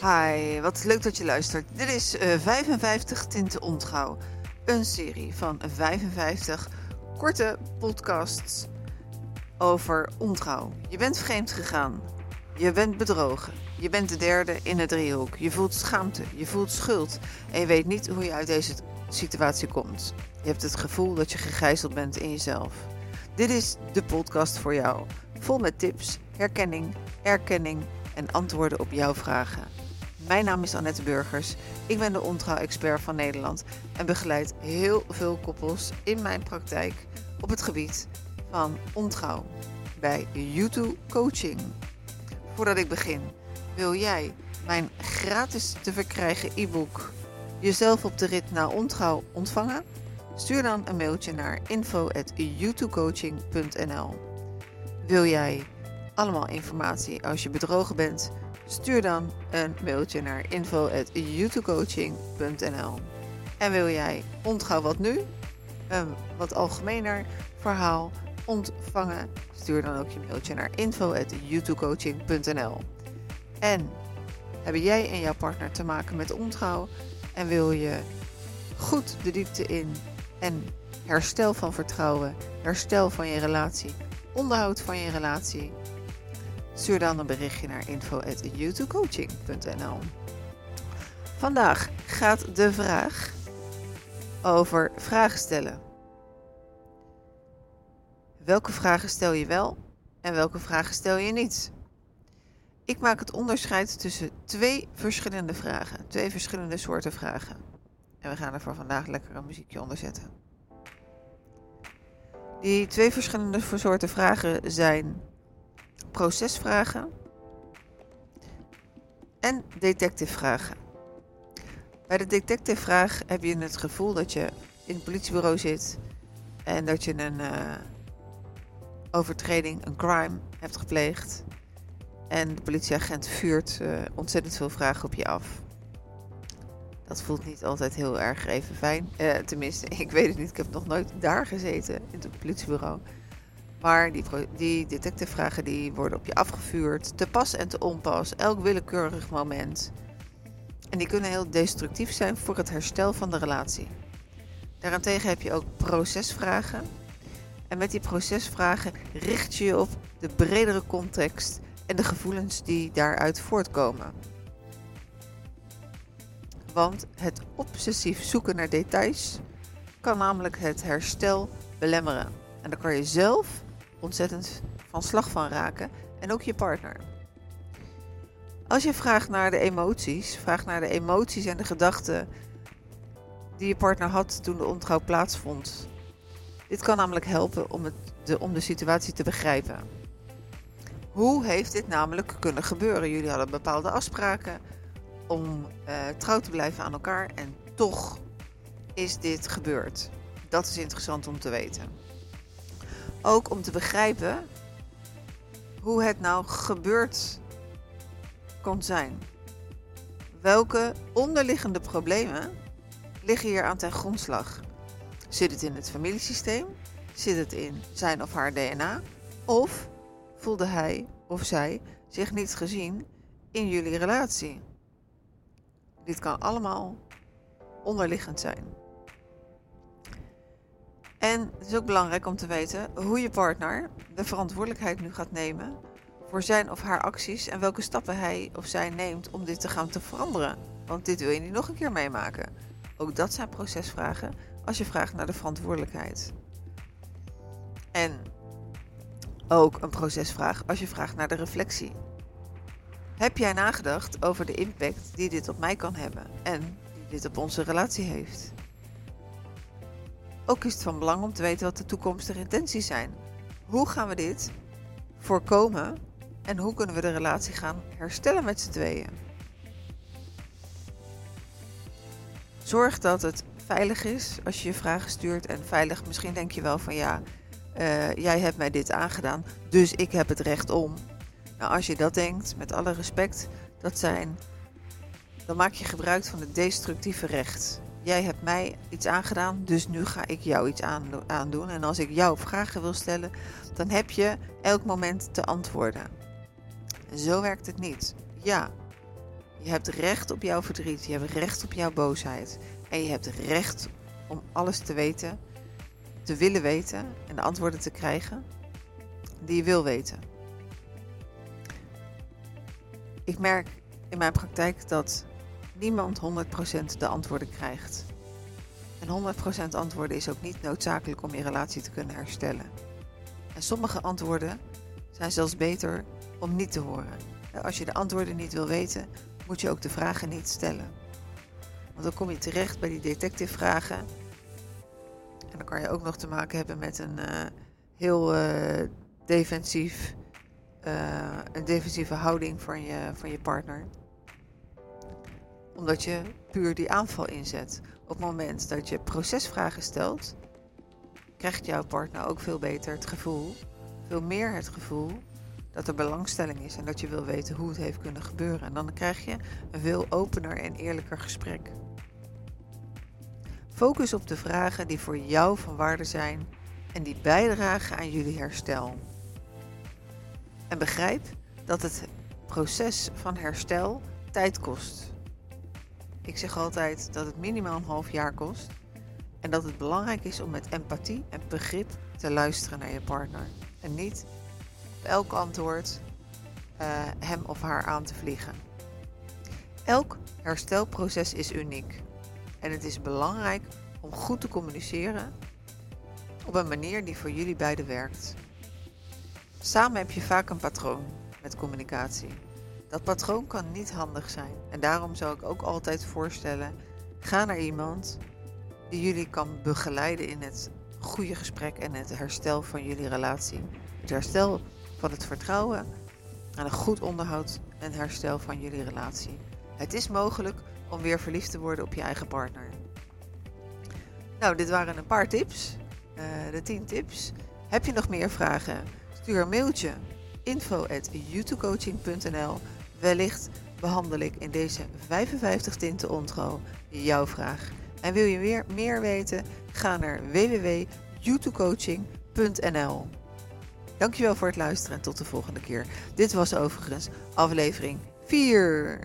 Hi, wat leuk dat je luistert. Dit is uh, 55 Tinten Ontrouw. Een serie van 55 korte podcasts over ontrouw. Je bent vreemd gegaan. Je bent bedrogen. Je bent de derde in het driehoek. Je voelt schaamte. Je voelt schuld. En je weet niet hoe je uit deze situatie komt. Je hebt het gevoel dat je gegijzeld bent in jezelf. Dit is de podcast voor jou. Vol met tips, herkenning, erkenning en antwoorden op jouw vragen. Mijn naam is Annette Burgers. Ik ben de ontrouw-expert van Nederland en begeleid heel veel koppels in mijn praktijk op het gebied van ontrouw bij YouTube Coaching. Voordat ik begin, wil jij mijn gratis te verkrijgen e-book Jezelf op de rit naar ontrouw ontvangen? Stuur dan een mailtje naar info@youtubecoaching.nl. Wil jij allemaal informatie als je bedrogen bent? Stuur dan een mailtje naar info@youtubecoaching.nl. En wil jij ontrouw wat nu? Een wat algemener verhaal ontvangen? Stuur dan ook je mailtje naar info@youtubecoaching.nl. En hebben jij en jouw partner te maken met ontrouw en wil je goed de diepte in en herstel van vertrouwen, herstel van je relatie, onderhoud van je relatie? Stuur dan een berichtje naar info@youtubecoaching.nl. Vandaag gaat de vraag over vragen stellen. Welke vragen stel je wel en welke vragen stel je niet? Ik maak het onderscheid tussen twee verschillende vragen, twee verschillende soorten vragen. En we gaan er voor vandaag lekker een muziekje onder zetten. Die twee verschillende soorten vragen zijn procesvragen en detectivevragen. Bij de detectivevraag heb je het gevoel dat je in het politiebureau zit en dat je een uh, overtreding, een crime hebt gepleegd. En de politieagent vuurt uh, ontzettend veel vragen op je af. Dat voelt niet altijd heel erg even fijn. Uh, tenminste, ik weet het niet. Ik heb nog nooit daar gezeten in het politiebureau. Maar die, die detectivevragen die worden op je afgevuurd. Te pas en te onpas. Elk willekeurig moment. En die kunnen heel destructief zijn voor het herstel van de relatie. Daarentegen heb je ook procesvragen. En met die procesvragen richt je je op de bredere context en de gevoelens die daaruit voortkomen. Want het obsessief zoeken naar details kan namelijk het herstel belemmeren. En daar kan je zelf ontzettend van slag van raken en ook je partner. Als je vraagt naar de emoties, vraagt naar de emoties en de gedachten die je partner had toen de ontrouw plaatsvond. Dit kan namelijk helpen om, het, de, om de situatie te begrijpen. Hoe heeft dit namelijk kunnen gebeuren? Jullie hadden bepaalde afspraken om uh, trouw te blijven aan elkaar en toch is dit gebeurd. Dat is interessant om te weten. Ook om te begrijpen hoe het nou gebeurd kon zijn. Welke onderliggende problemen liggen hier aan ten grondslag? Zit het in het familiesysteem? Zit het in zijn of haar DNA? Of voelde hij of zij zich niet gezien in jullie relatie? Dit kan allemaal onderliggend zijn. En het is ook belangrijk om te weten hoe je partner de verantwoordelijkheid nu gaat nemen voor zijn of haar acties en welke stappen hij of zij neemt om dit te gaan te veranderen. Want dit wil je niet nog een keer meemaken. Ook dat zijn procesvragen als je vraagt naar de verantwoordelijkheid. En ook een procesvraag als je vraagt naar de reflectie. Heb jij nagedacht over de impact die dit op mij kan hebben en die dit op onze relatie heeft? Ook is het van belang om te weten wat de toekomstige intenties zijn. Hoe gaan we dit voorkomen en hoe kunnen we de relatie gaan herstellen met z'n tweeën? Zorg dat het veilig is als je je vragen stuurt. En veilig, misschien denk je wel van ja, uh, jij hebt mij dit aangedaan, dus ik heb het recht om. Nou, als je dat denkt, met alle respect, dat zijn, dan maak je gebruik van het destructieve recht. Jij hebt mij iets aangedaan, dus nu ga ik jou iets aandoen. En als ik jou vragen wil stellen, dan heb je elk moment te antwoorden. Zo werkt het niet. Ja, Je hebt recht op jouw verdriet, je hebt recht op jouw boosheid. En je hebt recht om alles te weten, te willen weten en de antwoorden te krijgen die je wil weten. Ik merk in mijn praktijk dat niemand 100% de antwoorden krijgt. En 100% antwoorden is ook niet noodzakelijk om je relatie te kunnen herstellen. En sommige antwoorden zijn zelfs beter om niet te horen. Als je de antwoorden niet wil weten, moet je ook de vragen niet stellen. Want dan kom je terecht bij die detective vragen. En dan kan je ook nog te maken hebben met een uh, heel uh, defensief, uh, een defensieve houding van je, van je partner. Omdat je puur die aanval inzet. Op het moment dat je procesvragen stelt, krijgt jouw partner ook veel beter het gevoel, veel meer het gevoel dat er belangstelling is en dat je wil weten hoe het heeft kunnen gebeuren. En dan krijg je een veel opener en eerlijker gesprek. Focus op de vragen die voor jou van waarde zijn en die bijdragen aan jullie herstel. En begrijp dat het proces van herstel tijd kost. Ik zeg altijd dat het minimaal een half jaar kost en dat het belangrijk is om met empathie en begrip te luisteren naar je partner en niet op elk antwoord uh, hem of haar aan te vliegen. Elk herstelproces is uniek en het is belangrijk om goed te communiceren op een manier die voor jullie beiden werkt. Samen heb je vaak een patroon met communicatie. Dat patroon kan niet handig zijn en daarom zou ik ook altijd voorstellen: ga naar iemand die jullie kan begeleiden in het goede gesprek en het herstel van jullie relatie. Het herstel van het vertrouwen en een goed onderhoud en herstel van jullie relatie. Het is mogelijk om weer verliefd te worden op je eigen partner. Nou, dit waren een paar tips. Uh, de 10 tips. Heb je nog meer vragen? Stuur een mailtje info.youtubecoaching.nl Wellicht behandel ik in deze 55 tinten ontro jouw vraag. En wil je weer meer weten? Ga naar www.youtubecoaching.nl Dankjewel voor het luisteren en tot de volgende keer. Dit was overigens aflevering 4.